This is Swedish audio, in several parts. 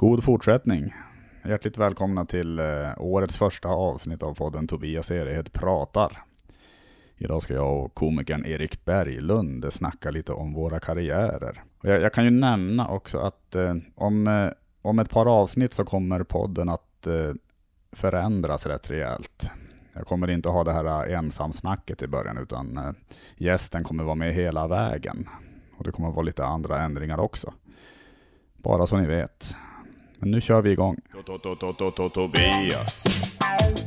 God fortsättning. Hjärtligt välkomna till eh, årets första avsnitt av podden Tobias Erehed pratar. Idag ska jag och komikern Erik Berglund snacka lite om våra karriärer. Jag, jag kan ju nämna också att eh, om, eh, om ett par avsnitt så kommer podden att eh, förändras rätt rejält. Jag kommer inte ha det här eh, ensamsnacket i början, utan eh, gästen kommer vara med hela vägen. Och det kommer vara lite andra ändringar också. Bara så ni vet. Men nu kör vi igång. Tobias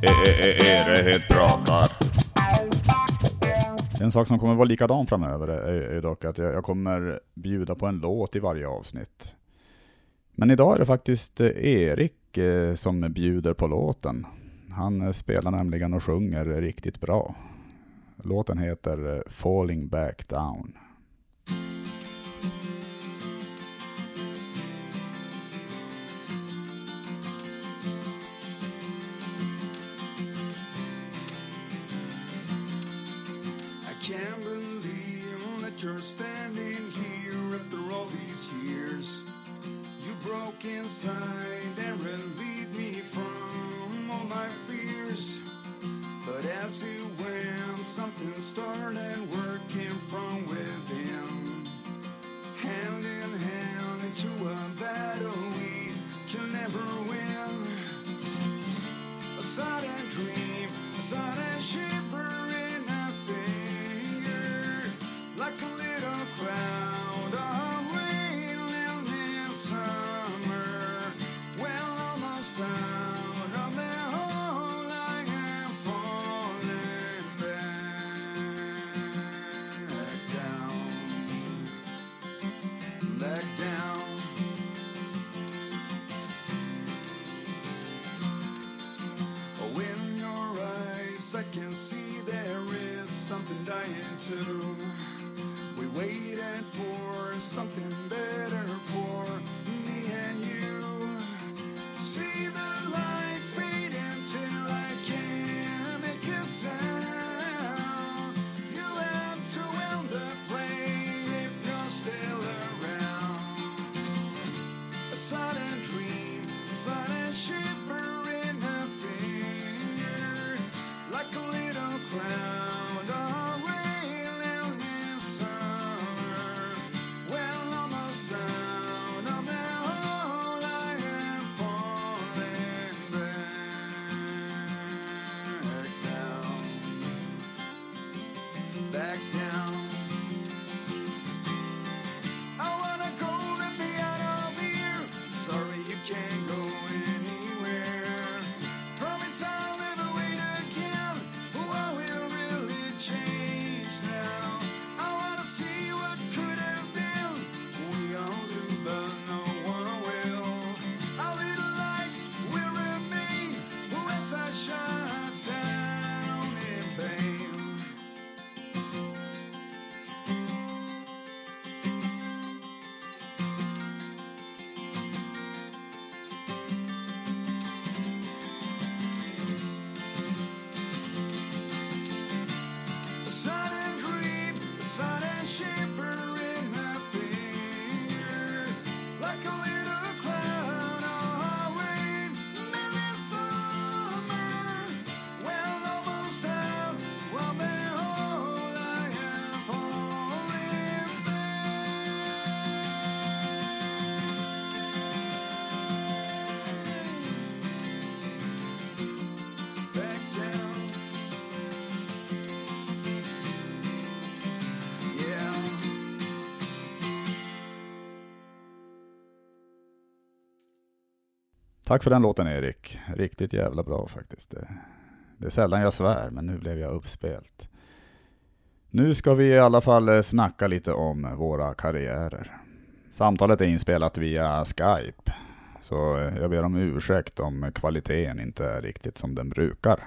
Erehed pratar. En sak som kommer vara likadan framöver är, dock att jag, kommer bjuda på en låt i varje avsnitt. Men idag är det faktiskt eh, Erik eh, som bjuder på låten. Han eh, spelar nämligen och sjunger riktigt bra. Låten heter Falling Back Down. You're standing here after all these years. You broke inside and relieved me from all my fears. But as it went, something started working from within. Hand in hand into a battle we can never win. A sudden dream, sudden shiver I can see there is something dying too. We waited for something Tack för den låten Erik. Riktigt jävla bra faktiskt. Det, det är sällan jag svär, men nu blev jag uppspelt. Nu ska vi i alla fall eh, snacka lite om våra karriärer. Samtalet är inspelat via Skype, så eh, jag ber om ursäkt om kvaliteten inte är riktigt som den brukar.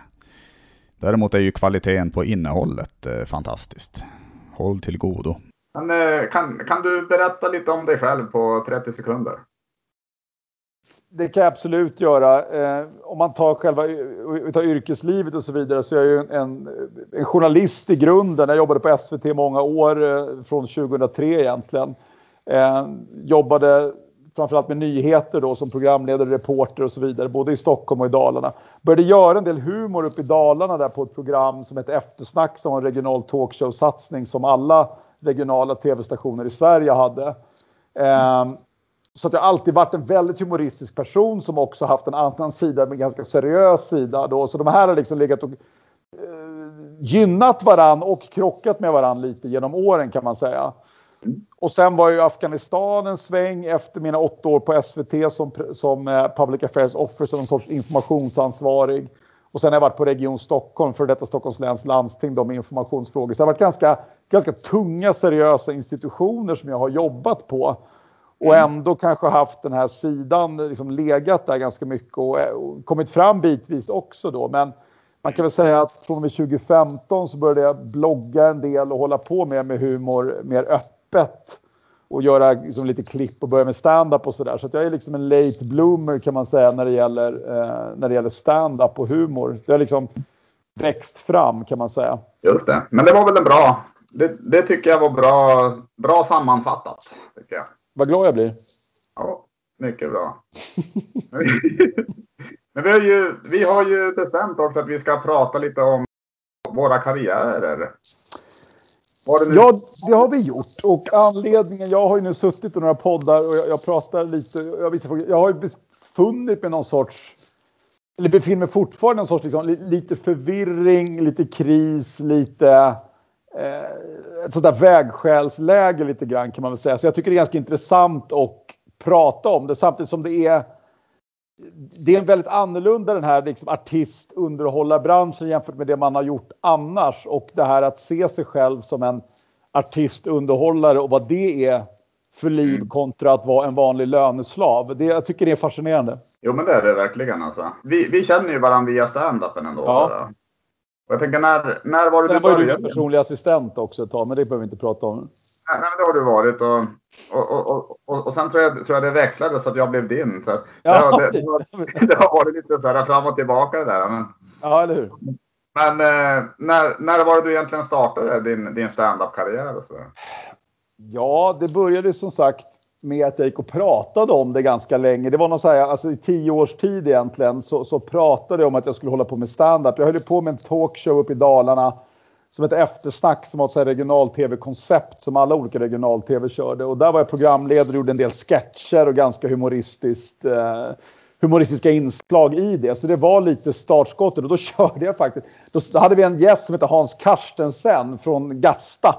Däremot är ju kvaliteten på innehållet fantastiskt. Håll till godo. Men, kan, kan du berätta lite om dig själv på 30 sekunder? Det kan jag absolut göra. Eh, om man tar själva tar yrkeslivet och så vidare så är jag ju en, en, journalist i grunden. Jag jobbade på SVT många år, eh, från 2003 egentligen. Eh, jobbade framförallt med nyheter då som programledare, reporter och så vidare, både i Stockholm och i Dalarna. Började göra en del humor uppe i Dalarna där på ett program som hette Eftersnack som var en regional talkshow-satsning som alla regionala tv-stationer i Sverige hade. Eh, så att jag har alltid varit en väldigt humoristisk person som också haft en annan sida, en ganska seriös sida. Då. Så de här har liksom legat och eh, gynnat varann och krockat med varann lite genom åren kan man säga. Och sen var ju Afghanistan en sväng efter mina åtta år på SVT som, som eh, Public Affairs Officer, någon sorts informationsansvarig. Och sen har jag varit på Region Stockholm, för detta Stockholms läns landsting, då med informationsfrågor. Så det har varit ganska, ganska tunga, seriösa institutioner som jag har jobbat på. Och ändå kanske haft den här sidan liksom legat där ganska mycket och, eh, och kommit fram bitvis också då. Men man kan väl säga att från och med 2015 så började jag blogga en del och hålla på med, med humor mer öppet. Och göra liksom lite klipp och börja med stand-up och sådär. Så att jag är liksom en late bloomer kan man säga när det gäller, eh, när det gäller stand-up och humor. Det har liksom växt fram kan man säga. Just det. Men det var väl en bra... Det, det tycker jag var bra, bra sammanfattat. Tycker jag. Vad glad jag blir. Ja, mycket bra. Men vi har, ju, vi har ju bestämt också att vi ska prata lite om våra karriärer. Det? Ja, det har vi gjort. Och anledningen, jag har ju nu suttit i några poddar och jag, jag pratar lite, jag, frågor, jag har ju befunnit mig någon sorts, eller befinner mig fortfarande någon sorts liksom, li, lite förvirring, lite kris, lite eh, ett sånt där vägskälsläge lite grann kan man väl säga. Så jag tycker det är ganska intressant att prata om det samtidigt som det är det är väldigt annorlunda den här liksom artist underhållarbranschen jämfört med det man har gjort annars och det här att se sig själv som en artist underhållare och vad det är för liv kontra att vara en vanlig löneslav. Det, jag tycker det är fascinerande. Jo, men det är det verkligen alltså. Vi, vi känner ju varandra via stand-upen ändå. Ja. Jag tänker, när, när var det Sen du var ju du började? personliga assistent också ett tag, men det behöver vi inte prata om. Nej, men det har du varit och, och, och, och, och, sen tror jag, tror jag det växlade så att jag blev din. Så Ja, ja, det, det, har, det har varit lite så här fram och tillbaka det där. Men, Ja, eller hur? men eh, när, när var det du egentligen startade din, din stand-up-karriär? Ja, det började som sagt med att jag gick och pratade om det ganska länge. Det var någon så här, alltså i tio års tid egentligen så, så pratade jag om att jag skulle hålla på med stand-up. Jag höll ju på med en talkshow uppe i Dalarna som ett Eftersnack som var ett så här regional-tv-koncept som alla olika regional-tv körde. Och där var jag programledare och gjorde en del sketcher och ganska humoristiskt eh, humoristiska inslag i det. Så det var lite startskottet och då körde jag faktiskt. Då hade vi en gäst som hette Hans Karstensen från Gasta.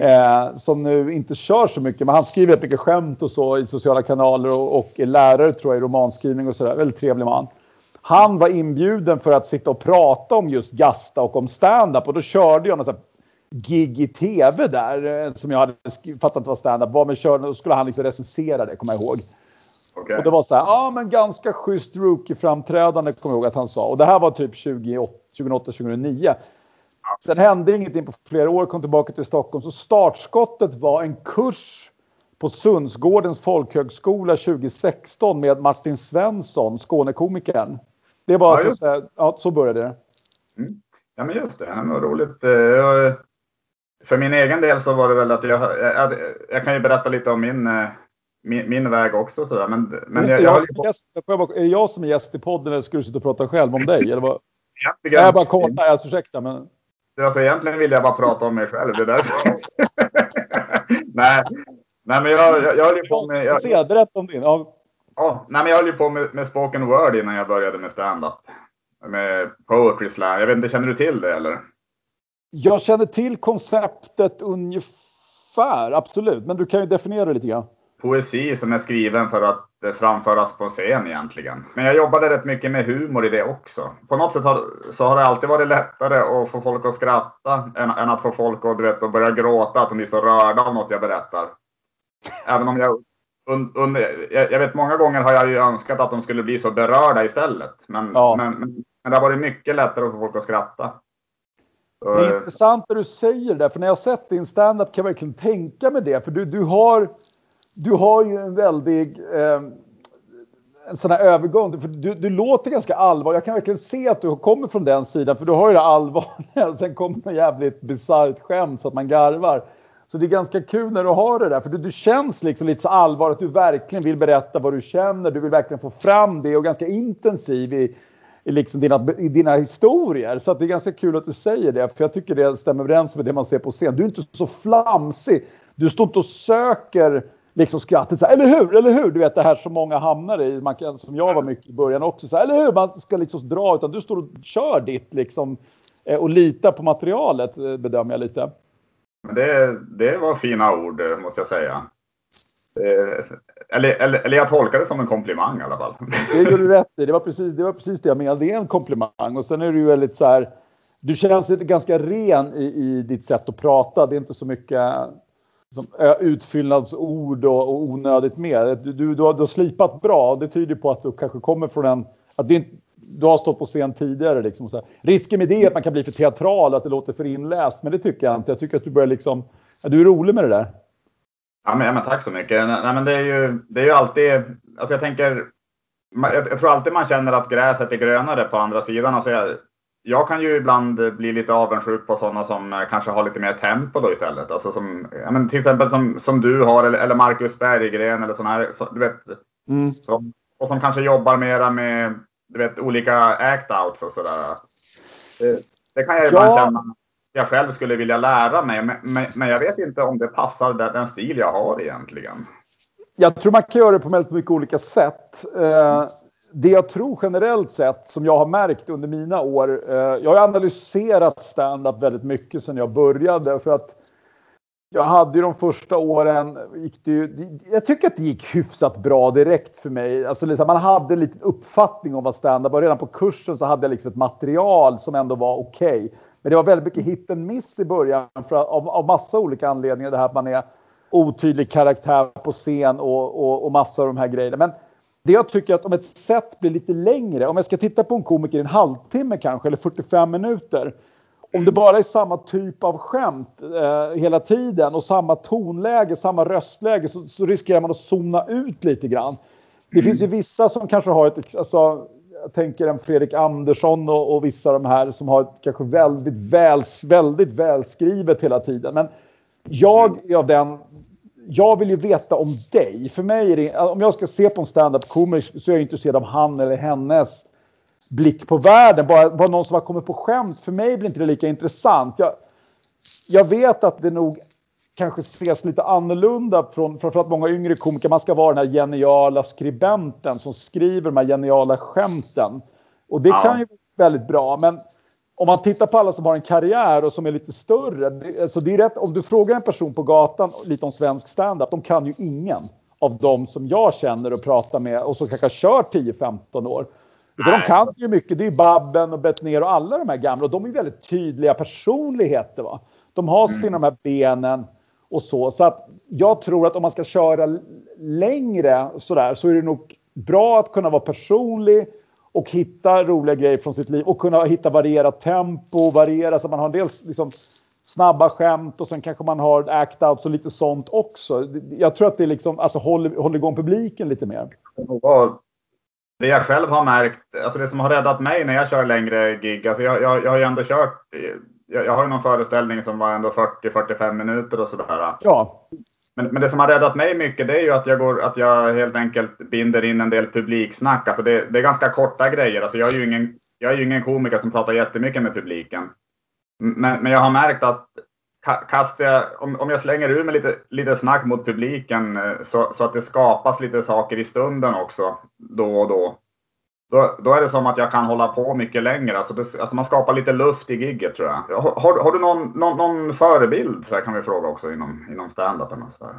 Eh, som nu inte kör så mycket, men han skriver rätt mycket skämt och så i sociala kanaler och, och är lärare tror jag i romanskrivning och sådär. Väldigt trevlig man. Han var inbjuden för att sitta och prata om just Gasta och om stand-up och då körde jag här gig i tv där eh, som jag hade fattat inte var stand-up var, men körde, och skulle han liksom recensera det, kommer jag ihåg. Okej. Och det var så här, ja men ganska schysst rookie-framträdande kommer jag ihåg att han sa. Och det här var typ 2008-2009. Sen hände ingenting på flera år, kom tillbaka till Stockholm. Så startskottet var en kurs på Sundsgårdens folkhögskola 2016 med Martin Svensson, Skånekomikern. Det var Ja, alltså så, ja, så började det. Ja, men just det. Ja, men vad roligt. Eh, jag- För min egen del så var det väl att jag, jag, jag kan ju berätta lite om min, eh, min, min väg också. Så där. Men, men är, jag, jag, jag på- gäst, jag är jag som är gäst i podden eller ska du sitta och prata själv om dig? Eller vad? egentligen, Jag bara kollar, alltså, ursäkta men... alltså, egentligen vill jag bara prata om mig själv. Det är därför. nej, nej, men jag, jag, jag höll ju på med... Jag, Se, berätta om din. Ja, ja, nej, men jag höll ju på med, med spoken word innan jag började med stand-up. Med poetry slam. Jag vet inte, känner du till det eller? Jag känner till konceptet ungefär, absolut. Men du kan ju definiera det lite grann. Poesi som är skriven för att eh, framföras på scen egentligen. Men jag jobbade rätt mycket med humor i det också. På något sätt har, så har det alltid varit lättare att få folk att skratta än, än att få folk att, du vet, att börja gråta, att de blir så rörda av något jag berättar. Även om jag, un, un, jag, jag vet många gånger har jag ju önskat att de skulle bli så berörda istället. Men, Ja. men, men, men det har varit mycket lättare att få folk att skratta. Så, Det är intressant när du säger det, för när jag sett din standup kan jag verkligen tänka mig det. För du, du, har, du har ju en väldig eh, en sån här övergång. För du, du låter ganska allvarlig. Jag kan verkligen se att du kommer från den sidan, för du har ju det allvarliga. Sen kommer något jävligt bisarrt skämt så att man garvar. Så det är ganska kul när du har det där, för du, du känns liksom lite så allvar att du verkligen vill berätta vad du känner. Du vill verkligen få fram det och ganska intensiv i, i, liksom dina, i dina historier. Så att det är ganska kul att du säger det, för jag tycker det stämmer överens med det man ser på scen. Du är inte så flamsig. Du står inte och söker liksom skrattet. Så här, eller hur? Eller hur? Du vet det här som många hamnar i, man kan, som jag var mycket i början också. Så här, eller hur? Man ska liksom dra, utan du står och kör ditt liksom eh, och litar på materialet eh, bedömer jag lite. Men det, det var fina ord, eh, måste jag säga. Eller, eller, eller jag tolkar det som en komplimang i alla fall. Det gör du rätt i. Det var precis det, var precis det jag menade. Det är en komplimang. Och sen är du väldigt så här. Du känns ganska ren i, i ditt sätt att prata. Det är inte så mycket som, eh, utfyllnadsord och, och onödigt mer. Du, du, du, har, du har slipat bra. Det tyder på att du kanske kommer från en... Att det du har stått på scen tidigare. Liksom, så här. Risken med det är att man kan bli för teatral, att det låter för inläst. Men det tycker jag inte. Jag tycker att du börjar liksom... Du är rolig med det där. Ja, men, ja, men tack så mycket. Nej, men det, är ju, det är ju alltid, alltså jag tänker, jag, jag tror alltid man känner att gräset är grönare på andra sidan. Alltså jag, jag kan ju ibland bli lite avundsjuk på sådana som eh, kanske har lite mer tempo då istället. Alltså som, ja, men till exempel som, som du har eller, eller Marcus Berggren eller sådana här, så, du vet, Mm. som, och som kanske jobbar mera med du vet, olika act-outs och sådär. Det, det kan jag Ja. ibland känna att jag själv skulle vilja lära mig, men, men, men jag vet inte om det passar den, den stil jag har egentligen. Jag tror man kan göra det på väldigt mycket olika sätt. Eh, det jag tror generellt sett, som jag har märkt under mina år, eh, jag har analyserat stand-up väldigt mycket sedan jag började. För att jag hade ju de första åren, gick det ju, jag tycker att det gick hyfsat bra direkt för mig. Alltså liksom, man hade en liten uppfattning om vad stand-up var. Redan på kursen så hade jag liksom ett material som ändå var okej. Men det var väldigt mycket hit and miss i början för, av, av massa olika anledningar. Det här att man är otydlig karaktär på scen och, och, och massa av de här grejerna. Men det jag tycker att om ett set blir lite längre, om jag ska titta på en komiker i en halvtimme kanske, eller 45 minuter. Om det bara är samma typ av skämt eh, hela tiden och samma tonläge, samma röstläge så, så riskerar man att zona ut lite grann. Det finns ju vissa som kanske har ett, alltså, jag tänker en Fredrik Andersson och, och vissa av de här som har ett kanske väldigt, väl, väldigt välskrivet hela tiden. Men jag är av den, jag vill ju veta om dig. För mig är det, om jag ska se på en stand-up komiker så är jag intresserad av han eller hennes blick på världen. Bara, bara någon som har kommit på skämt. För mig blir inte det lika intressant. Jag, jag vet att det nog kanske ses lite annorlunda från framförallt många yngre komiker. Man ska vara den här geniala skribenten som skriver de här geniala skämten. Och det Ja. kan ju vara väldigt bra. Men om man tittar på alla som har en karriär och som är lite större. Det, alltså det är rätt, om du frågar en person på gatan lite om svensk standup. De kan ju ingen av dem som jag känner och pratar med och som kanske har kört 10-15 år. Utan de kan ju mycket. Det är Babben och Bettner och alla de här gamla. Och de är väldigt tydliga personligheter. Va? De har sina de här benen och så. Så att jag tror att om man ska köra längre sådär så är det nog bra att kunna vara personlig och hitta roliga grejer från sitt liv och kunna hitta varierat tempo, variera så att man har dels liksom snabba skämt och sen kanske man har act-outs och lite sånt också. Jag tror att det liksom, alltså håller, håller igång publiken lite mer. Och det jag själv har märkt, alltså det som har räddat mig när jag kör längre gig, alltså jag, jag, jag har ju ändå kört, jag, jag har ju någon föreställning som var ändå 40-45 minuter och sådär. Ja, men, men det som har räddat mig mycket det är ju att jag, går, att jag helt enkelt binder in en del publiksnack. Alltså det, det är ganska korta grejer. Alltså jag, är ju ingen, jag är ju ingen komiker som pratar jättemycket med publiken. Men, men jag har märkt att kastar jag, om, om jag slänger ur mig lite, lite snack mot publiken eh, så, så att det skapas lite saker i stunden också då och då. Då, då är det som att jag kan hålla på mycket längre. Alltså, det, alltså man skapar lite luft i gigget tror jag. Har, har, du någon, någon, någon förebild så här kan vi fråga också inom, inom stand-upen? så?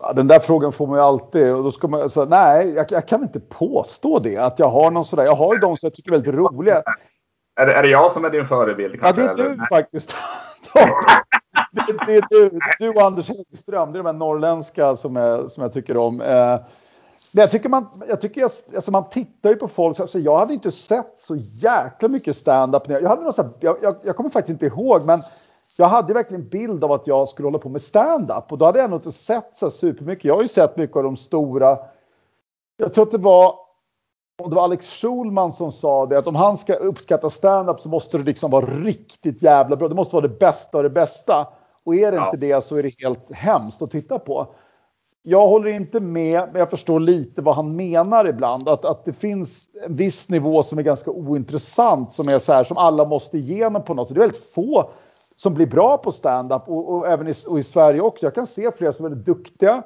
Ja, den där frågan får man ju alltid. Och då ska man, alltså, nej, jag, jag kan inte påstå det. Att jag har någon sådär. Jag har ju de som jag tycker är väldigt roliga. Är, det- är det jag som är din förebild? Ja, Kanske, det är eller? du faktiskt. det, det är du, du och Anders Häggström. Det är de här norrländska som, är, som jag tycker om. Eh, jag tycker man, jag tycker jag, alltså man tittar ju på folk. så- Alltså jag hade inte sett så jäkla mycket stand-up. Jag, hade någon sån här, jag, jag, jag kommer faktiskt inte ihåg, men jag hade verkligen bild av att jag skulle hålla på med stand-up. Och då hade jag nog inte sett så supermycket. Jag har ju sett mycket av de stora. Jag tror att det var det var Alex Schulman som sa det att om han ska uppskatta stand-up så måste det liksom vara riktigt jävla bra. Det måste vara det bästa av det bästa. Och är det Ja. inte det så är det helt hemskt att titta på. Jag håller inte med, men jag förstår lite vad han menar ibland. Att, att det finns en viss nivå som är ganska ointressant, som är så här som alla måste igenom på något. Det är väldigt få som blir bra på stand-up och, och även i, och i Sverige också. Jag kan se flera som är väldigt duktiga.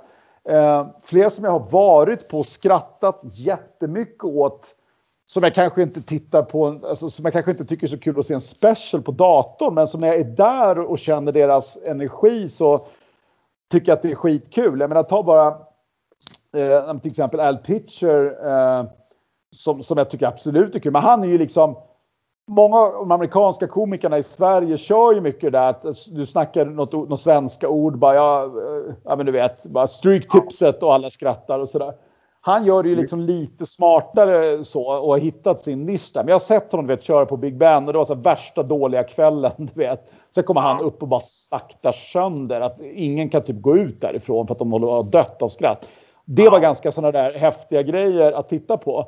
Eh, flera som jag har varit på och skrattat jättemycket åt som jag kanske inte tittar på, alltså, som jag kanske inte tycker är så kul att se en special på datorn, men som när jag är där och känner deras energi så tycker att det är skitkul. Jag menar, ta bara eh, till exempel Al Pitcher eh, som, som jag tycker absolut är kul, men han är ju liksom Många av de amerikanska komikerna i Sverige kör ju mycket där att du snackar något, något svenska ord, bara ja, eh, ja men du vet, bara stryktipset och alla skrattar och sådär. Han gör det ju liksom lite smartare så och har hittat sin nisch där. Men jag har sett honom vet, köra på Big Ben och det var så värsta dåliga kvällen. Du vet. Sen kommer han upp och bara slaktar sönder. Att ingen kan typ gå ut därifrån för att de håller på att dött av skratt. Det var ganska sådana där häftiga grejer att titta på.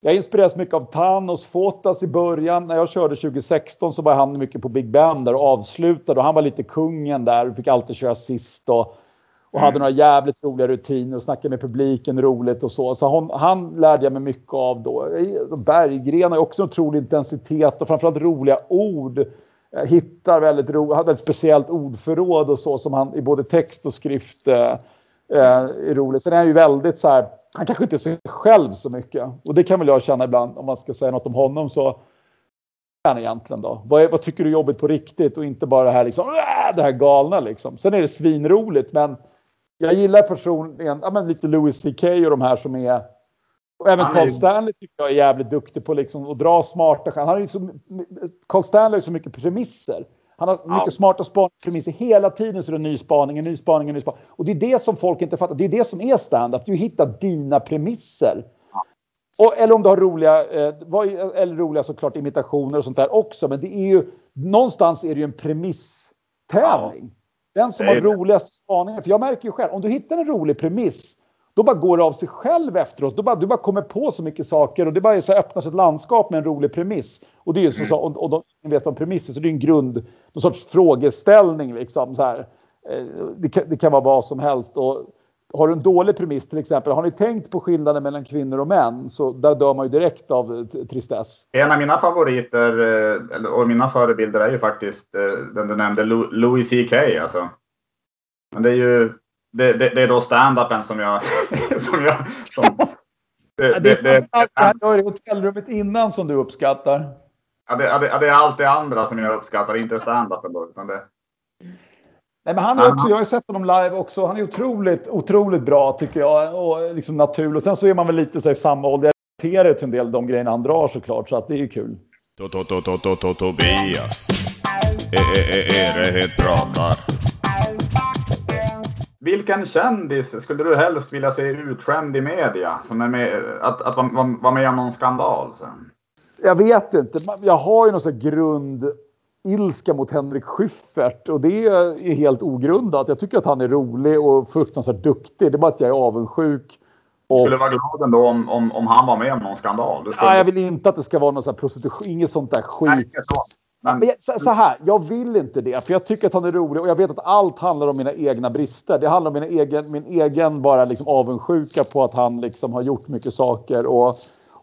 Jag inspireras mycket av Thanos Fotas i början. När jag körde 2016 så var han mycket på Big Ben där och avslutade. Och han var lite kungen där och fick alltid köra sist. Och, och hade några jävligt roliga rutiner och snackade med publiken roligt och så. Så han, han lärde jag mig mycket av då. Berggren har också en otrolig intensitet och framförallt roliga ord. Jag hittar väldigt ro, hade ett speciellt ordförråd och så som han i både text och skrift eh, eh, är roligt. Sen är han ju väldigt så här, han kanske inte ser själv så mycket. Och det kan väl jag känna ibland om man ska säga något om honom så är han egentligen då? Vad, är, vad tycker du är jobbigt på riktigt och inte bara det här liksom, "Äh", det här galna liksom. Sen är det svinroligt men jag gillar personligen, ja men lite Louis CK och de här som är och även Carl Stanley tycker jag är jävligt duktig på liksom att dra smarta skämt. Han är så, Carl Stanley har ju så mycket premisser. Han har mycket smarta spaningspremisser. Hela tiden så är det ny spaning, en ny spaning, en ny spaning. Och det är det som folk inte fattar. Det är det som är stand-up. Du hittar dina premisser. Och, eller om du har roliga, eh, eller roliga såklart imitationer och sånt där också. Men det är ju, någonstans är det ju en premisstävling. Den som har roligast spaningar. För jag märker ju själv, om du hittar en rolig premiss, då bara går det av sig själv efteråt. Då bara, du bara kommer på så mycket saker och det bara är så här, öppnar sig ett landskap med en rolig premiss. Och det är ju så, så och, och de ni vet vad premisser, så det är en grund, någon sorts frågeställning liksom så här. Eh, Det kan, det kan vara vad som helst. Och har du en dålig premiss till exempel, har ni tänkt på skillnaden mellan kvinnor och män? Så där dör man ju direkt av eh, tristess. En av mina favoriter eh, och mina förebilder är ju faktiskt eh, den du nämnde, Lou- Louis CK alltså. Men det är ju det, det, det är då stand-upen som jag... som jag som, det, Ja, det, det är det, hotellrummet innan som du uppskattar. ja, det, ja, det, ja, det är allt det andra som jag uppskattar, inte stand-upen då. Utan det, Nej, men han är också, jag har ju sett honom live också. Han är otroligt, otroligt bra tycker jag. Och liksom naturlig. Och sen så är man väl lite så här, samma ålder. Jag relaterar till en del av de grejerna han drar såklart. Så att det är ju kul. To- to- to- to- to- to- Tobias. E- e- e- Erehet pratar. vilken kändis skulle du helst vilja se utskämd i media? Som är med, att, att vara var, med om någon skandal sen? Jag vet inte. Jag har ju någon sån här grundilska mot Henrik Schyffert. Och det är helt ogrundat. Jag tycker att han är rolig och fruktansvärt duktig. Det är bara att jag är avundsjuk. Och Skulle vara glad ändå om, om, om han var med om någon skandal. Skulle- Nej, jag vill inte att det ska vara någon sån prostitution, inget sånt där skit. Nej, Men jag, så, så här, jag vill inte det, för jag tycker att han är rolig och jag vet att allt handlar om mina egna brister. Det handlar om mina egen, min egen bara liksom avundsjuka på att han liksom har gjort mycket saker. Och,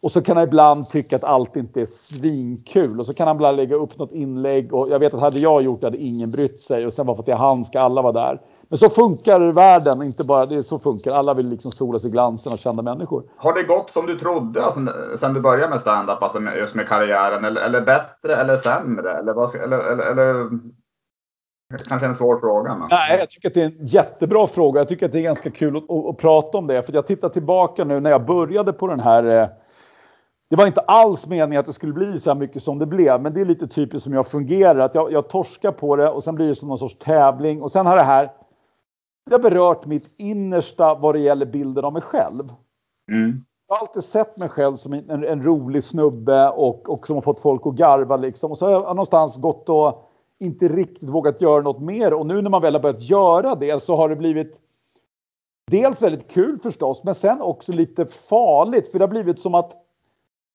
och så kan han ibland tycka att allt inte är svinkul. Och så kan han ibland lägga upp något inlägg och jag vet att hade jag gjort det hade ingen brytt sig. Och sen bara för att det är han ska alla vara där. Men så funkar världen, inte bara det så funkar. Alla vill liksom sola sig i glansen av kända människor. Har det gått som du trodde alltså, sen du började med stand-up, alltså med, just med karriären? Eller, eller bättre eller sämre? Eller, vad, eller, eller, eller kanske en svår fråga. Men. Nej, jag tycker att det är en jättebra fråga. Jag tycker att det är ganska kul att, att, att prata om det. För jag tittar tillbaka nu när jag började på den här. Det var inte alls meningen att det skulle bli så här mycket som det blev. Men det är lite typiskt som jag fungerar. Att jag, jag torskar på det och sen blir det som någon sorts tävling. Och sen har det här. Det har berört mitt innersta vad det gäller bilden av mig själv. Mm. Jag har alltid sett mig själv som en, en, en rolig snubbe och, och som har fått folk att garva liksom. Och så har jag någonstans gått och inte riktigt vågat göra något mer. Och nu när man väl har börjat göra det så har det blivit dels väldigt kul förstås, men sen också lite farligt. För det har blivit som att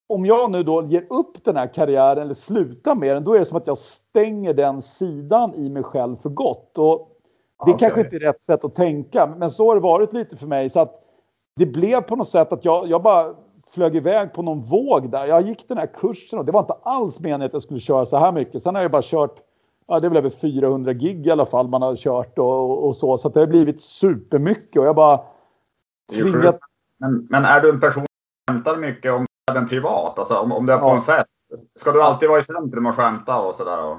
om jag nu då ger upp den här karriären eller slutar med den, då är det som att jag stänger den sidan i mig själv för gott. Och det Okej. kanske inte är rätt sätt att tänka, men så har det varit lite för mig. Så att det blev på något sätt att jag, jag bara flög iväg på någon våg där. Jag gick den här kursen och det var inte alls meningen att jag skulle köra så här mycket. Sen har jag bara kört, ja det är väl över 400 gig i alla fall man har kört och, och, så. Så det har blivit supermycket och jag bara tvingat. Men, men är du en person som skämtar mycket om även privat? Alltså om, om du är på Ja. en fest. Ska du alltid vara i centrum och skämta och sådär?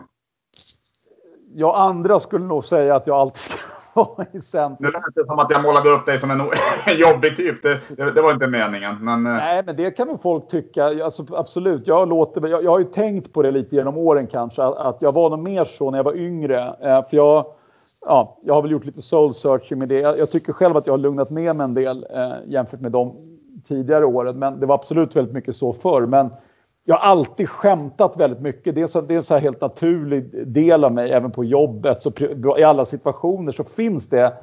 Ja, andra skulle nog säga att jag alltid ska vara i centrum. Nu lät det som att jag målade upp dig som en, jobbig typ. Det, det, det var inte meningen. Men eh, Nej, men det kan väl folk tycka. Alltså, absolut, jag, låter, jag, jag har ju tänkt på det lite genom åren kanske. Att, att jag var nog mer så när jag var yngre. Eh, för jag, ja, jag har väl gjort lite soul searching med det. Jag, jag tycker själv att jag har lugnat ner mig en del eh, jämfört med de tidigare åren. Men det var absolut väldigt mycket så förr. Men jag har alltid skämtat väldigt mycket. Det är, så, det är en så här helt naturlig del av mig, även på jobbet Så i alla situationer så finns det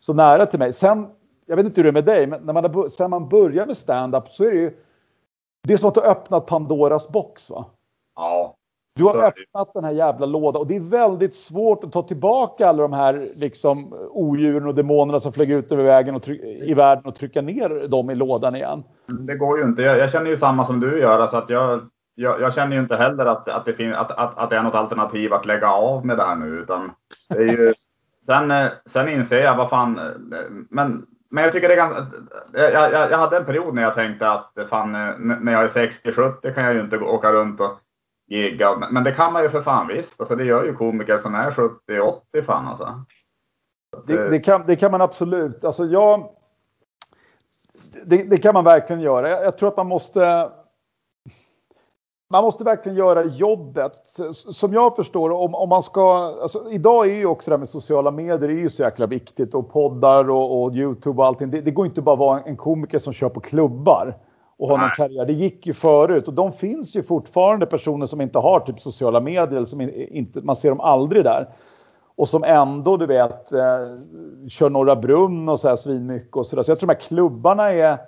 så nära till mig. Sen, jag vet inte hur det är med dig, men när man, sen man börjar med stand-up så är det ju det är som att du har öppnat Pandoras box. va? ja. Du har öppnat den här jävla lådan och det är väldigt svårt att ta tillbaka alla de här liksom, odjuren och demonerna som flög ut över vägen och i världen och trycka ner dem i lådan igen. Det går ju inte. Jag, jag känner ju samma som du gör. Alltså att jag, jag, jag känner ju inte heller att, att, det fin, att, att, att det är något alternativ att lägga av med det här nu. Utan det är ju, sen, sen inser jag vad fan. Men, men jag tycker det är ganska. Jag, jag, jag hade en period när jag tänkte att fan, när jag är 60-70 kan jag ju inte åka runt och gigga. Men- det kan man ju för fan visst. Alltså det gör ju komiker som är 70-80 fan alltså. Det, det, kan, det kan man absolut. Alltså jag, det, det kan man verkligen göra. Jag, jag tror att man måste... Man måste verkligen göra jobbet. Som jag förstår om, om man ska... Alltså, idag är ju också det här med sociala medier är ju så jäkla viktigt. Och poddar och, och Youtube och allting. Det, det går inte bara att vara en komiker som kör på klubbar och har någon karriär. Det gick ju förut och de finns ju fortfarande personer som inte har typ sociala medier eller som in- inte, man ser dem aldrig där. Och som ändå, du vet, eh, kör Norra Brunn och så här svinmycket och sådär. Så jag tror de här klubbarna är...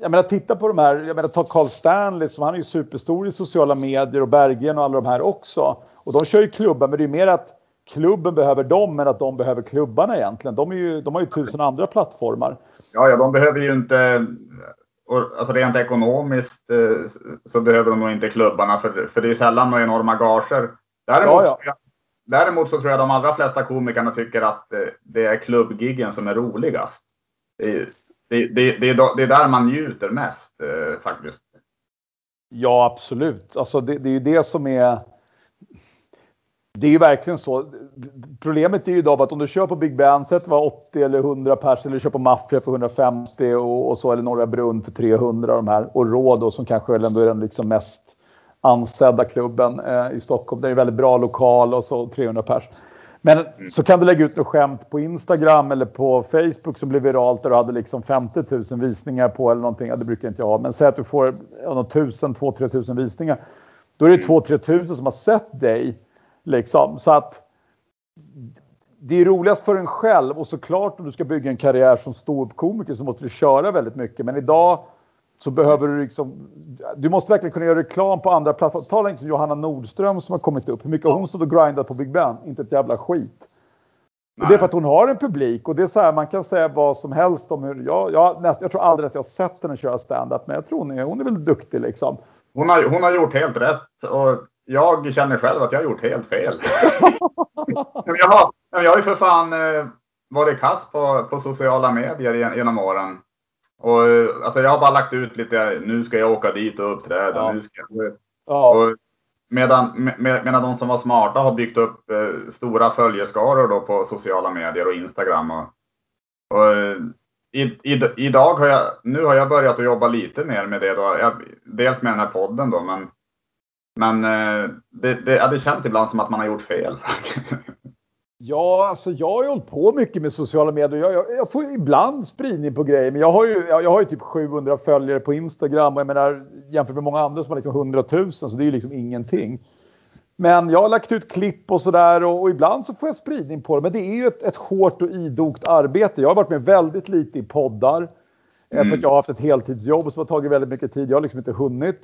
Jag menar, titta på de här, jag menar, ta Carl Stanley, som han är ju superstor i sociala medier och Berggren och alla de här också. Och de kör ju klubbar, men det är mer att klubben behöver dem än att de behöver klubbarna egentligen. De, är ju, de har ju tusen andra plattformar. Ja, ja, de behöver ju inte... och, Alltså rent ekonomiskt eh, så behöver de nog inte klubbarna för, för det är sällan några enorma gager. Däremot, Ja, ja. däremot så tror jag de allra flesta komikerna tycker att eh, det är klubbgiggen som är roligast. Det är, det, det, det, är, då- det är där man njuter mest eh, faktiskt. Ja, absolut. Alltså det, det är ju det som är... Det är ju verkligen så. Problemet är ju idag att om du kör på Big Ben, sätt var 80 eller 100 pers eller kör på Maffia för 150 och, och så eller Norra Brunn för 300 de här och Råd då, som kanske ändå är den liksom mest ansedda klubben eh, i Stockholm. Det är en väldigt bra lokal och så 300 pers. Men så kan du lägga ut något skämt på Instagram eller på Facebook som blir viralt där du hade liksom 50 000 visningar på eller någonting. Ja, det brukar inte jag ha. Men säg att du får ja, något tusen, två, tre tusen visningar. Då är det två, tre tusen som har sett dig. Liksom. Så att det är roligast för en själv och såklart om du ska bygga en karriär som ståuppkomiker så måste du köra väldigt mycket. Men idag så behöver du liksom, du måste verkligen kunna göra reklam på andra plattformar. Tala inte som Johanna Nordström som har kommit upp. Hur mycket har hon stått och grindat på Big Ben? Inte ett jävla skit. Och det är för att hon har en publik och det är så här, man kan säga vad som helst om hur, jag, jag, näst, jag tror aldrig att jag har sett henne köra stand-up men jag tror hon är, hon är väl duktig liksom. Hon har, hon har gjort helt rätt och jag känner själv att jag har gjort helt fel. Jag, har, jag har ju för fan eh, varit kass på, på sociala medier gen- genom åren. Och, eh, alltså jag har bara lagt ut lite, nu ska jag åka dit och uppträda. Ja. Nu ska jag, Ja, medan, med, medan de som var smarta har byggt upp eh, stora följeskaror då på sociala medier och Instagram. Och, och, eh, i, i, idag har jag, nu har jag börjat att jobba lite mer med det då. Jag, dels med den här podden då, men, men eh, det, det, ja, det känns ibland som att man har gjort fel. Ja, alltså jag har ju hållit på mycket med sociala medier. Jag, jag, jag får ibland spridning på grejer, men jag har ju, jag, jag har ju typ 700 följare på Instagram och jag menar jämfört med många andra som har liksom 100 000 så det är ju liksom ingenting. Men jag har lagt ut klipp och sådär och, och ibland så får jag spridning på det. Men det är ju ett, ett hårt och idogt arbete. Jag har varit med väldigt lite i poddar. eh, För att jag har haft ett heltidsjobb som har tagit väldigt mycket tid. Jag har liksom inte hunnit.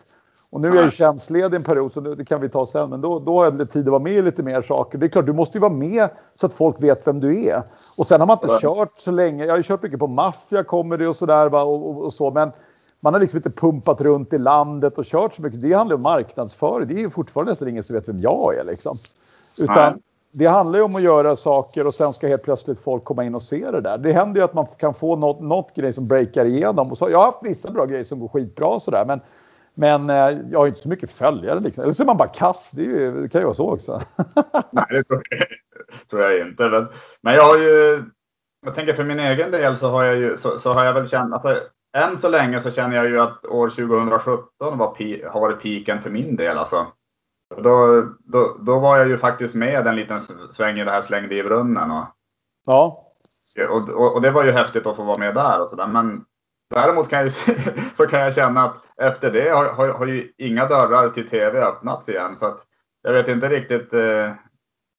Och nu är jag ju tjänstledig en period, så det, kan vi ta sen. Men då, då har jag tid att vara med i lite mer saker. Det är klart, du måste ju vara med så att folk vet vem du är. Och sen har man inte Ja. kört så länge. Jag har ju kört mycket på maffia, comedy och sådär. Och, och, och så, men man har liksom inte pumpat runt i landet och kört så mycket. Det handlar om marknadsföring. Det är ju fortfarande nästan ingen som vet vem jag är. Liksom. Utan Nej. det handlar ju om att göra saker och sen ska helt plötsligt folk komma in och se det där. Det händer ju att man kan få något, något grej som breakar igenom. Och så, jag har haft vissa bra grejer som går skitbra och sådär. Men, men eh, jag har inte så mycket följare. Liksom. Eller så är man bara kass. Det, ju, det kan ju vara så också. Nej, det tror jag, tror jag inte. Men, men jag har ju, jag tänker för min egen del så har jag ju, så, så har jag väl känt, alltså, än så länge så känner jag ju att år 2017 var har varit piken för min del alltså. Då, då, då var jag ju faktiskt med en liten sväng i det här slängde i brunnen och, Ja, och, och, och det var ju häftigt att få vara med där och sådär. Men däremot kan jag, så kan jag känna att efter det har, har, har ju inga dörrar till tv öppnats igen. Så att jag vet inte riktigt. Eh,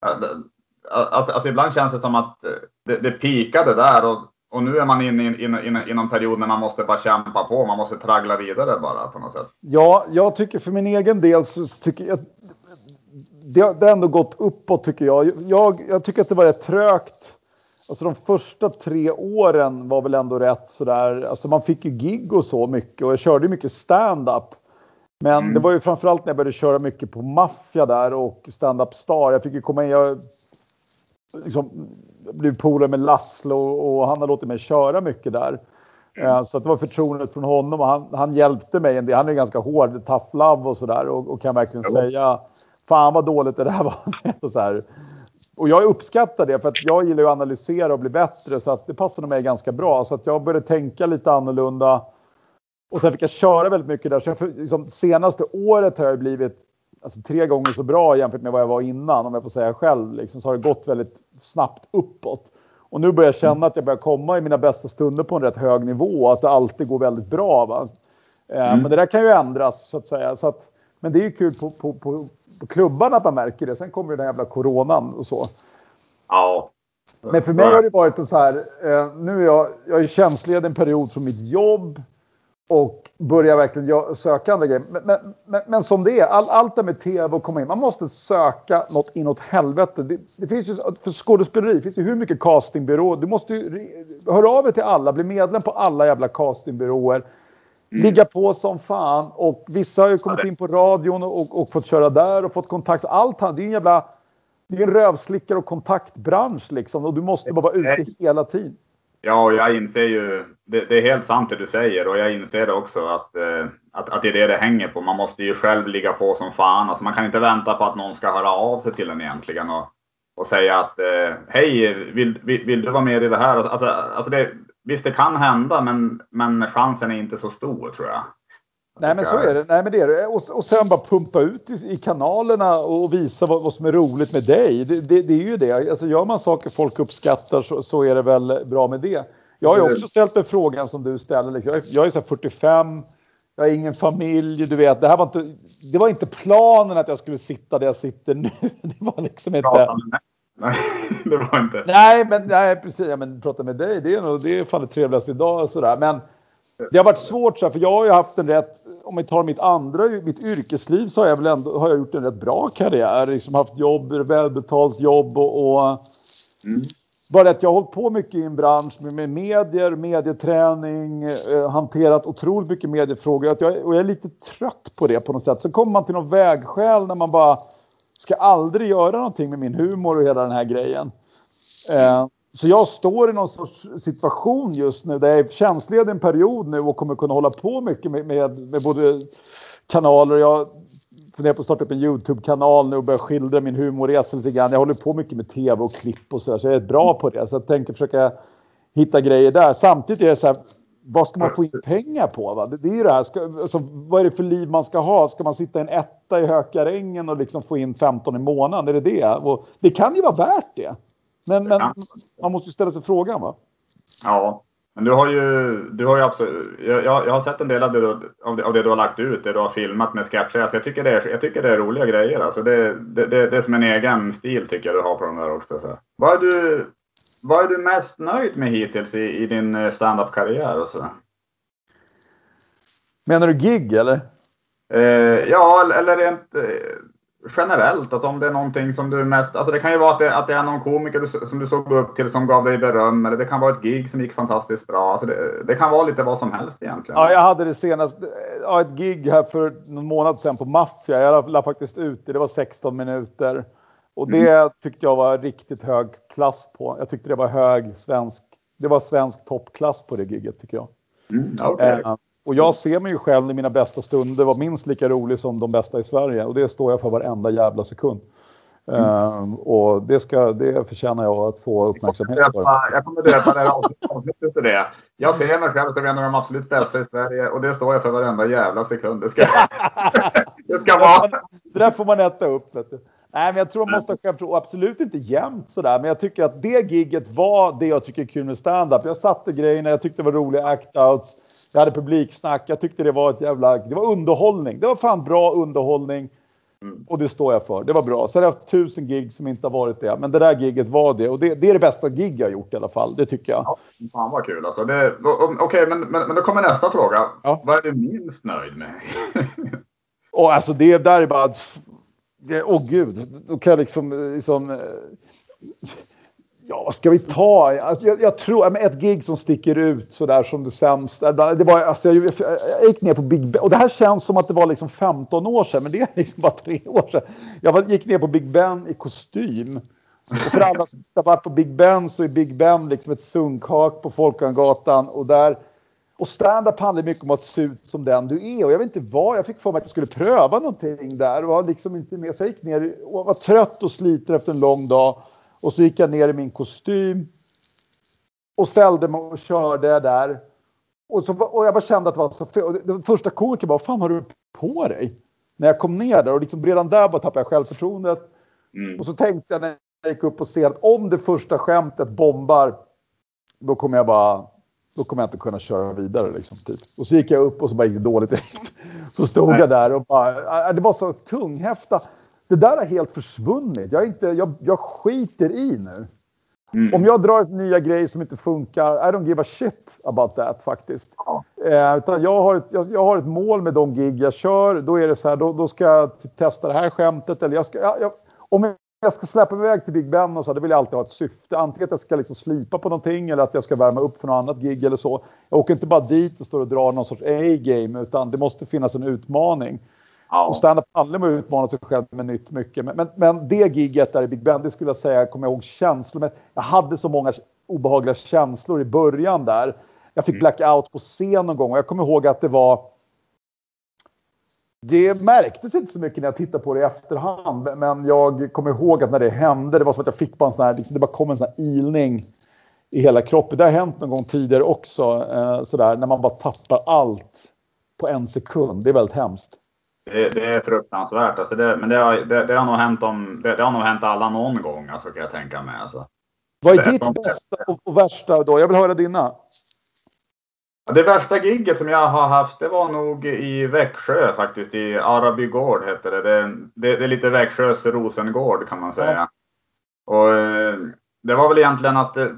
alltså, alltså ibland känns det som att eh, det, det pikade där och, och nu är man inne i, in, in, in, i någon period när man måste bara kämpa på. Man måste traggla vidare bara på något sätt. Ja, jag tycker för min egen del så tycker jag det, har- det har ändå gått uppåt tycker jag. jag. Jag tycker att det var rätt trögt. Alltså de första tre åren var väl ändå rätt sådär. Alltså man fick ju gig och så mycket och jag körde mycket stand-up. Men Mm. det var ju framförallt när jag började köra mycket på Maffia där och stand-up star. Jag fick ju komma in. Jag liksom, blev polare med Laszlo och han har låtit mig köra mycket där. Eh, Så det var förtroendet från honom och han, han hjälpte mig en del. Han är ganska hård, tough love och sådär och, och kan verkligen Ja. säga Fan vad dåligt det där var. och, så här. Och jag uppskattar det för att jag gillar att analysera och bli bättre så att det passade mig ganska bra. Så att jag började tänka lite annorlunda. Och sen fick jag köra väldigt mycket där. Så jag, liksom, senaste året har jag blivit alltså, tre gånger så bra jämfört med vad jag var innan. Om jag får säga själv. Liksom, så har det gått väldigt snabbt uppåt. Och nu börjar jag känna att jag börjar komma i mina bästa stunder på en rätt hög nivå. Att det alltid går väldigt bra. Eh, Mm. Men det där kan ju ändras så att säga. Så att, men det är ju kul på, på, på, på klubbarna att man märker det. Sen kommer ju den jävla coronan och så. Ja. Men för mig har det varit så här. Eh, nu är jag, jag är tjänstledig en period från mitt jobb. Och börjar verkligen söka andra grejer. Men, men, men, men som det är, all, allt det med tv och komma in. Man måste söka något inåt helvete. Det, det finns ju, för skådespeleri finns det hur mycket castingbyråer. Du måste ju höra av dig till alla. Bli medlem på alla jävla castingbyråer. Ligga på som fan. Och vissa har ju kommit in på radion och, och, och fått köra där och fått kontakt. Allt han, det är en jävla... Det är en rövslickare och kontaktbransch liksom. Och du måste bara vara ute hela tiden. Ja, och jag inser ju, det, det är helt sant det du säger och jag inser också att, eh, att, att det är det det hänger på. Man måste ju själv ligga på som fan. Alltså man kan inte vänta på att någon ska höra av sig till en egentligen och, och säga att eh, hej, vill, vill, vill du vara med i det här? Alltså, alltså det, visst, det kan hända, men, men chansen är inte så stor tror jag. Nej men så är det. Nej, men det, är det. Och, och sen bara pumpa ut i, i kanalerna och visa vad, vad som är roligt med dig. Det, det, det är ju det. Alltså, gör man saker folk uppskattar så, så är det väl bra med det. Jag har ju också ställt mig frågan som du ställer. Liksom. Jag, är- jag är så här 45. Jag har ingen familj. Du vet, det, här var inte, det var inte planen att jag skulle sitta där jag sitter nu. Det var liksom inte... Nej, det var inte. Nej, men nej, precis. Ja, men prata med dig, det är, nog, det är fan det trevligaste idag. Och sådär. Men det har varit svårt, så här, för jag har ju haft en rätt... Om vi tar mitt andra, mitt yrkesliv, så har jag väl ändå har jag gjort en rätt bra karriär. Liksom haft jobb, välbetalt jobb och... och Mm. bara att jag har hållit på mycket i en bransch med, med medier, medieträning, eh, hanterat otroligt mycket mediefrågor. Att jag, och jag är lite trött på det på något sätt. Så kommer man till någon vägskäl när man bara ska aldrig göra någonting med min humor och hela den här grejen. Eh, så jag står i någon sorts situation just nu där jag är tjänstledig en period nu och kommer kunna hålla på mycket med, med, med både kanaler. Jag funderar på att starta upp en YouTube-kanal nu och börja skildra min humorresa lite grann. Jag håller på mycket med tv och klipp och så där, så jag är bra på det. Så jag tänker försöka hitta grejer där. Samtidigt är det så här, vad ska man få in pengar på? Va? Det, det är ju det här, ska, alltså, vad är det för liv man ska ha? Ska man sitta en etta i Hökarängen och liksom få in 15 i månaden? Är det det? Och det kan ju vara värt det. Men, men man måste ju ställa sig frågan va? Ja, men du har ju, du har ju absolut, jag, jag jag har sett en del av det, du- av det, av det du har lagt ut, det du har filmat med sketcher. Alltså jag, tycker det är, jag tycker det är roliga grejer. Alltså det, det, det, det är som en egen stil tycker jag du har på de där också. Så. Vad, är du, vad är du mest nöjd med hittills i, i din eh, stand-up-karriär? Och så? Menar du gig eller? Eh, ja, eller rent eh, generellt, alltså om det är någonting som du mest... Alltså det kan ju vara att det, att det är någon komiker du, som du såg upp till som gav dig beröm, eller det kan vara ett gig som gick fantastiskt bra. Alltså det, det kan vara lite vad som helst egentligen. Ja, jag hade det senast, ja, ett gig här för någon månad sedan på Maffia. Jag la, la faktiskt ut det, det var 16 minuter. Och det tyckte jag var riktigt hög klass på. Jag tyckte det var hög svensk, det var svensk toppklass på det giget tycker jag. Mm, okej. Eh, och jag ser mig ju själv i mina bästa stunder vara minst lika rolig som de bästa i Sverige. Och det står jag för varenda jävla sekund. Eh, och det, ska, det förtjänar jag att få uppmärksamhet för. Jag kommer döpa det här avsnittet till det. Jag ser mig själv som en av de absolut bästa i Sverige och det står jag för varenda jävla sekund. Det ska, det ska vara. Det där får man äta upp. Vet du. Nej, men jag tror man måste ha självförtroende. Absolut inte jämnt sådär, men jag tycker att det gigget var det jag tycker är kul med stand-up. Jag satte grejerna, jag tyckte det var roliga act-outs. Jag hade publiksnack, jag tyckte det var ett jävla... Det var underhållning. Det var fan bra underhållning. Och det står jag för. Det var bra. Sen har jag haft tusen gig som inte har varit det. Men det där giget var det. Och det, det är det bästa gig jag har gjort i alla fall. Det tycker jag. Ja, fan vad kul alltså. Okej, men, men, men då kommer nästa fråga. Ja. Vad är du minst nöjd med? Och alltså det där är bara åh Åh gud, då kan jag liksom... Eh, liksom eh, ja, vad ska vi ta? Alltså, jag, jag tror men ett gig som sticker ut så där som det sämsta. Eh, det var, alltså, jag, jag gick ner på Big Ben. Och det här känns som att det var liksom 15 år sedan, men det är liksom bara tre år sedan. Jag var, gick ner på Big Ben i kostym. Och för alla som har varit på Big Ben så är Big Ben liksom ett sunkhak på Folkungagatan. Och där och stand-up handlar mycket om att se ut som den du är. Och jag vet inte vad, jag fick för mig att jag skulle pröva någonting där. Och var liksom inte med. Så jag gick ner och var trött och sliten efter en lång dag. Och så gick jag ner i min kostym. Och ställde mig och körde där. Och, så, och jag bara kände att det var så fel. Det första komikern bara, vad fan har du på dig? När jag kom ner där och liksom redan där bara tappade jag självförtroendet. Mm. Och så tänkte jag när jag gick upp och ser att om det första skämtet bombar, då kommer jag bara, då kommer jag inte kunna köra vidare liksom. Typ. Och så gick jag upp och så bara gick det dåligt. Så stod jag där och bara, äh, det var så tunghäfta. Det där har helt försvunnit. Jag, inte, jag, jag skiter i nu. Mm. Om jag drar ett nya grejer som inte funkar, I don't give a shit about that faktiskt. Eh, utan jag, har ett, jag, jag har ett mål med de gig jag kör. Då är det så här, då, då ska jag testa det här skämtet. Eller jag ska, jag, om jag ska släppa mig iväg till Big Ben och så, då vill jag alltid ha ett syfte. Antingen att jag ska liksom slipa på någonting eller att jag ska värma upp för något annat gig eller så. Jag åker inte bara dit och står och drar någon sorts A-game, utan det måste finnas en utmaning. Ja. Och stand-up handlar om att utmana sig själv med nytt mycket. Men, men, men det giget där i Big Ben, det skulle jag säga, kommer jag ihåg känslor med. Jag hade så många obehagliga känslor i början där. Jag fick blackout på scen någon gång och jag kommer ihåg att det var det märktes inte så mycket när jag tittade på det i efterhand, men jag kommer ihåg att när det hände, det var som att jag fick bara en sån här, liksom, det bara kom en sån här ilning i hela kroppen. Det har hänt någon gång tidigare också, eh, sådär, när man bara tappar allt på en sekund. Det är väldigt hemskt. Det, det är fruktansvärt. Alltså det, men det har, det, det, har nog hänt om, det, har nog hänt alla någon gång, alltså, kan jag tänka mig. Alltså. Vad är ditt bästa och, och värsta då? Jag vill höra dina. Det värsta gigget som jag har haft, det var nog i Växjö faktiskt. I Arabygård hette det. Det, det, det är lite Växjös Rosengård kan man säga. Och eh, det var väl egentligen att det,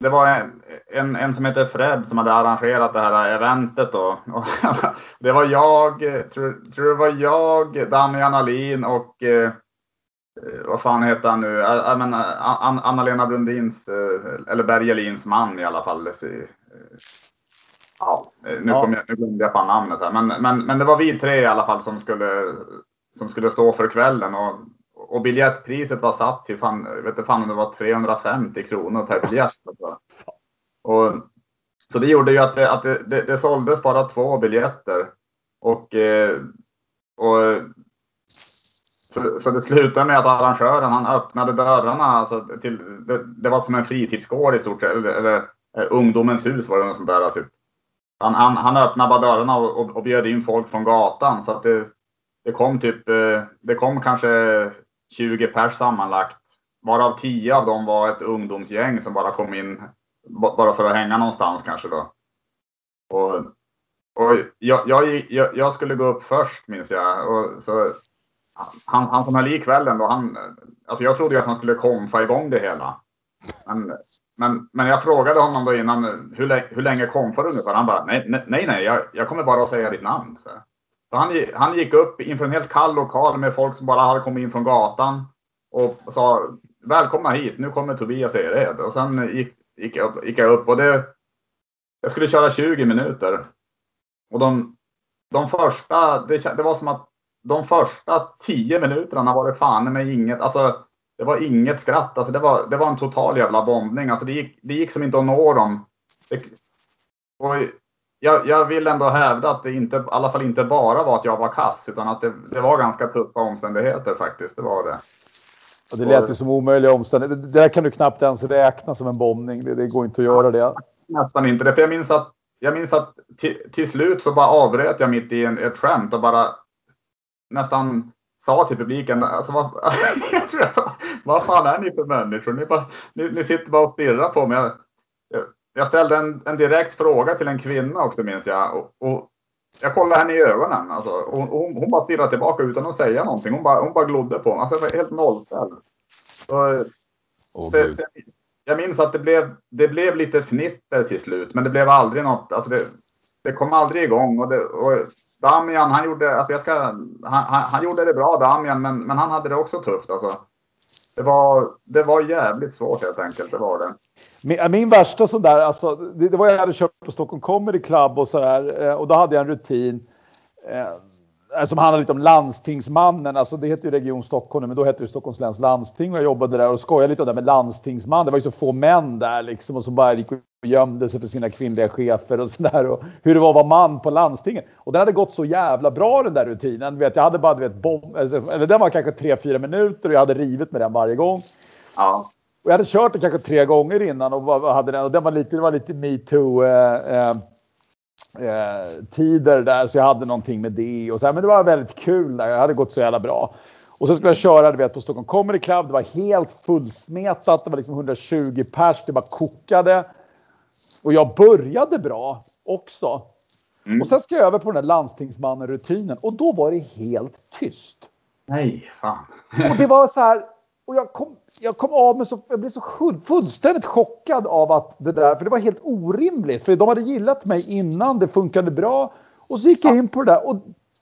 det var en, en, en som heter Fred som hade arrangerat det här eventet då. Och det var jag, eh, tror, tror det var jag, Danny Analin och eh, eh, vad fan heter han nu? Eh, Anna-Lena Brundins, eh, eller Bergelins man i alla fall. Ja, eh, nu, Ja. kom jag, nu glömde jag fan namnet här. Men, men, men det var vi tre i alla fall som skulle, som skulle stå för kvällen. Och, och biljettpriset var satt till fan, vet fan om det var 350 kronor per biljett. Och, så det gjorde ju att, det, att det, det, det såldes bara två biljetter. Och, eh, och så, så det slutade med att arrangören han öppnade dörrarna. Alltså till, det, det var som en fritidsgård i stort sett. Eller, eller eh, ungdomens hus var det något sånt där. Typ. Han, han, han öppnade bara dörrarna och, och, och bjöd in folk från gatan. Så att det, det kom typ, eh, det kom kanske 20 pers sammanlagt. Varav 10 av dem var ett ungdomsgäng som bara kom in bara för att hänga någonstans kanske då. Och, och jag, jag, jag, jag skulle gå upp först minns jag. Och så, han, han som höll i kvällen då, han, alltså jag trodde ju att han skulle komfa igång det hela. Men, men, men jag frågade honom då innan, hur, hur länge komfar du ungefär? Han bara, nej, nej, nej, jag, jag kommer bara att säga ditt namn. Så. Så han, han gick upp inför en helt kall lokal med folk som bara hade kommit in från gatan och sa välkomna hit, nu kommer Tobias Ered. Och sen gick, gick, jag, gick jag upp och det, jag skulle köra 20 minuter. Och de, de första, det, det var som att de första 10 minuterna var det fan med inget, alltså det var inget skratt, alltså det var, det var en total jävla bombning. Alltså det gick, det gick som inte att nå dem. Det, och jag, jag vill ändå hävda att det inte, i alla fall inte bara var att jag var kass, utan att det, det var ganska tuffa omständigheter faktiskt. Det var det. Och det lät ju som omöjliga omständigheter. Det där kan du knappt ens räkna som en bombning. Det, det går inte att göra det. Nästan inte det. För jag minns att, jag minns att till slut så bara avbröt jag mitt i en, ett skämt och bara nästan sa till publiken, alltså vad, jag tror jag sa, vad fan är ni för människor? Ni, bara, ni, ni sitter bara och stirrar på mig. Jag, jag, jag ställde en, en direkt fråga till en kvinna också minns jag. Och, och jag kollade henne i ögonen. Alltså, och, och hon, hon bara stirrade tillbaka utan att säga någonting. Hon bara, hon bara glodde på mig. Alltså, det var helt nollställd. Så, gud. det, jag minns att det blev, det blev lite fnitter till slut, men det blev aldrig något. Alltså det, det kom aldrig igång. Och, det, och Damian, han gjorde, alltså jag ska, han, han, han gjorde det bra, Damian, men, men han hade det också tufft. Alltså. Det, var, det var jävligt svårt helt enkelt. Det var det. Min, min värsta sån där, alltså, det, det var jag hade kört på Stockholm Comedy Club och så där. Eh, och då hade jag en rutin. Eh, som handlade lite om landstingsmannen. Alltså det heter ju Region Stockholm men då hette det Stockholms läns landsting. Och jag jobbade där och skojade lite om det med landstingsman. Det var ju så få män där liksom. Och som bara gick och gömde sig för sina kvinnliga chefer och sådär. Och hur det var att vara man på landstinget. Och den hade gått så jävla bra den där rutinen. Vet, jag hade bara, vet, bomb, eller den var kanske tre fyra minuter och jag hade rivit med den varje gång. Ja. Och jag hade kört den kanske tre gånger innan och hade den och den var lite, det var lite metoo eh, eh, eh, tider där så jag hade någonting med det och så här, men det var väldigt kul där. Jag hade gått så jävla bra. Och så skulle jag köra du vet, på Stockholm Comedy Club. Det var helt fullsmetat. Det var liksom 120 pers. Det bara kokade. Och jag började bra också. Mm. Och sen ska jag över på den där landstingsmannen-rutinen och då var det helt tyst. Nej, fan. Och det var så här. Och jag kom, jag kom av med så, jag blev så full- fullständigt chockad av att det där, för det var helt orimligt. För de hade gillat mig innan, det funkade bra. Och så gick jag in på det där och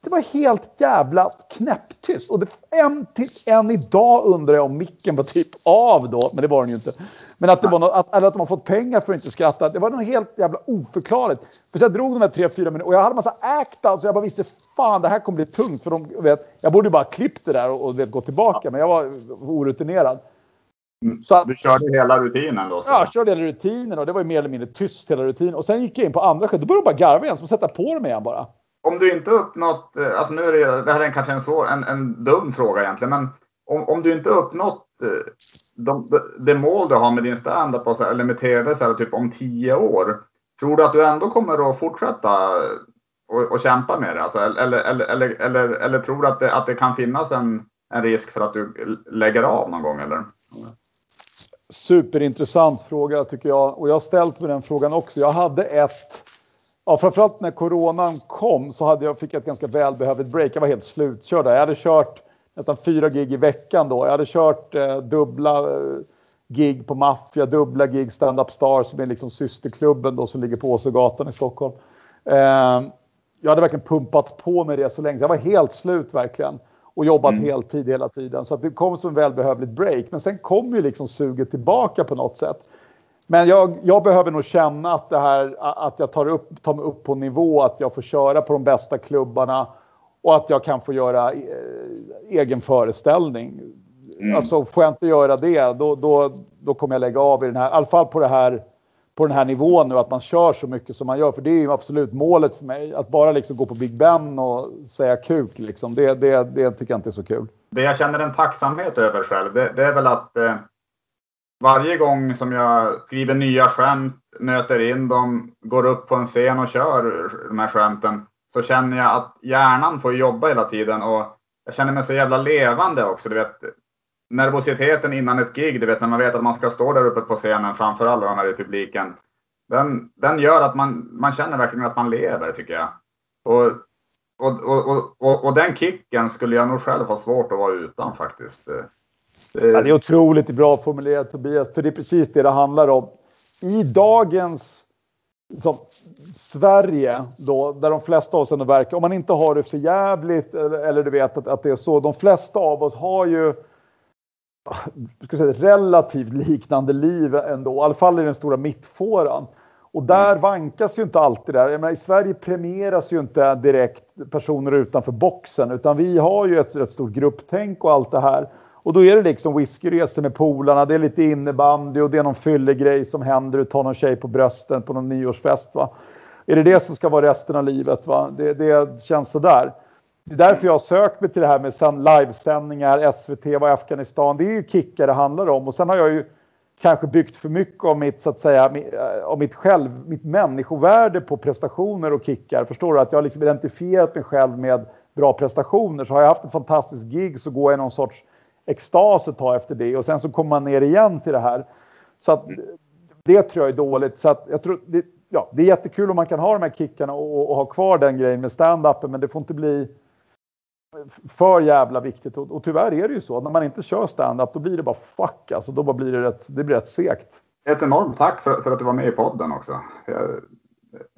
det var helt jävla knäpptyst. Och det, än, till, än idag undrar jag om micken var typ av då, men det var den ju inte. Men att det var något, att, eller att de har fått pengar för att inte skratta. Det var något helt jävla oförklarligt. För jag drog de här tre, fyra minuterna och jag hade massa act out, så jag bara visste fan det här kommer bli tungt. För de, vet, jag borde ju bara klippt det där och, och vet, gå tillbaka, men jag var orutinerad. Så att, Du körde hela rutinen då? Så. Ja, jag körde hela rutinen och det var ju mer eller mindre tyst hela rutinen. Och sen gick jag in på andra skämt. Då började de bara garva igen, som sätta på dem igen bara. Om du inte uppnått, eh, alltså nu är det, det här är kanske en svår, en, en dum fråga egentligen, men om, om du inte uppnått eh, de, de, det mål du har med din standup och så eller med tv så här, typ om tio år, tror du att du ändå kommer att fortsätta eh, och, och kämpa med det? Alltså, eller, eller, eller, eller, eller tror du att det, att det kan finnas en, en risk för att du lägger av någon gång? Eller? Superintressant fråga tycker jag. Och jag har ställt mig den frågan också. Jag hade ett... Ja, framförallt när coronan kom så hade jag, fick jag ett ganska välbehövligt break. Jag var helt slutkörd. Jag hade kört nästan fyra gig i veckan då. Jag hade kört eh, dubbla eh, gig på Maffia, dubbla gig Stand Up Star som är liksom systerklubben då som ligger på Åsögatan i Stockholm. Eh, jag hade verkligen pumpat på med det så länge. Jag var helt slut verkligen. Och jobbat heltid hela tiden. Så att det kom som en välbehövligt break. Men sen kom ju liksom suget tillbaka på något sätt. Men jag, jag behöver nog känna att, det här, att jag tar, upp, tar mig upp på nivå, att jag får köra på de bästa klubbarna och att jag kan få göra eh, egen föreställning. Alltså får jag inte göra det, då, då, då kommer jag lägga av i den här, i alla fall på, det här, på den här nivån nu, att man kör så mycket som man gör. För det är ju absolut målet för mig. Att bara liksom gå på Big Ben och säga kuk, liksom, det, det, det tycker jag inte är så kul. Det jag känner en tacksamhet över själv, det, det är väl att eh, varje gång som jag skriver nya skämt, nöter in dem, går upp på en scen och kör de här skämten, så känner jag att hjärnan får jobba hela tiden och jag känner mig så jävla levande också. Du vet, nervositeten innan ett gig, du vet när man vet att man ska stå där uppe på scenen framför alla de här i publiken. Den, den gör att man, man känner verkligen att man lever tycker jag. Och, och, och, och, och, och den kicken skulle jag nog själv ha svårt att vara utan faktiskt. Ja, det är otroligt bra formulerat Tobias, för det är precis det det handlar om. I dagens som Sverige då, där de flesta av oss ändå verkar, om man inte har det för jävligt eller, eller du vet att, att det är så, de flesta av oss har ju ska säga, relativt liknande liv ändå, i alla fall i den stora mittfåran. Och där vankas ju inte alltid där. Menar, I Sverige premieras ju inte direkt personer utanför boxen, utan vi har ju ett rätt stort grupptänk och allt det här. Och då är det liksom whiskyresor med polarna, det är lite innebandy och det är någon fyllegrej som händer. Du tar någon tjej på brösten på någon nyårsfest. Va? Är det det som ska vara resten av livet? Va? Det, det känns sådär. Det är därför jag har sökt mig till det här med sen livesändningar, SVT, var Afghanistan. Det är ju kickar det handlar om. Och sen har jag ju kanske byggt för mycket av mitt, så att säga, eh, av mitt själv, mitt människovärde på prestationer och kickar. Förstår du? Att jag har liksom identifierat mig själv med bra prestationer. Så har jag haft en fantastisk gig så går jag i någon sorts extas ett tag efter det och sen så kommer man ner igen till det här. Så att det tror jag är dåligt. Så att jag tror, det, ja, det är jättekul om man kan ha de här kickarna och, och ha kvar den grejen med stand-upen men det får inte bli för jävla viktigt. Och, och tyvärr är det ju så. När man inte kör stand-up då blir det bara fuck alltså. Då bara blir det rätt, det blir rätt segt. Ett enormt tack för, för att du var med i podden också. Jag,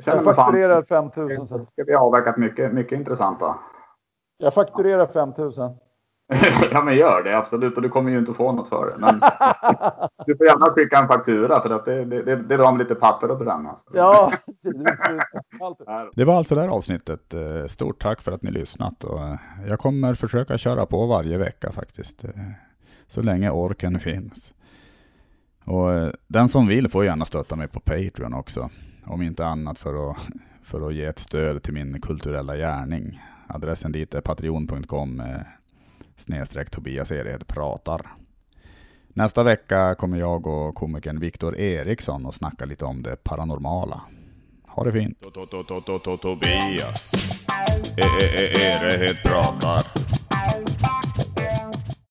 jag fakturerar 5000. Så. Vi har avverkat mycket, mycket intressanta. Jag fakturerar 5000. ja men gör det absolut och du kommer ju inte få något för det. Men du får gärna skicka en faktura för att det, det, det, det är lite papper att bränna. Ja, det var allt för det här avsnittet. Eh, stort tack för att ni lyssnat. Och eh, jag kommer försöka köra på varje vecka faktiskt. Eh, så länge orken finns. Och den som vill får gärna stötta mig på Patreon också. Om inte annat för att, för att ge ett stöd till min kulturella gärning. Adressen dit är patreon.com snedstreck Tobias Erehed pratar. Nästa vecka kommer jag och komikern Viktor Eriksson och snacka lite om det paranormala. Ha det fint! Tobias eh, eh, eh, Erehed pratar.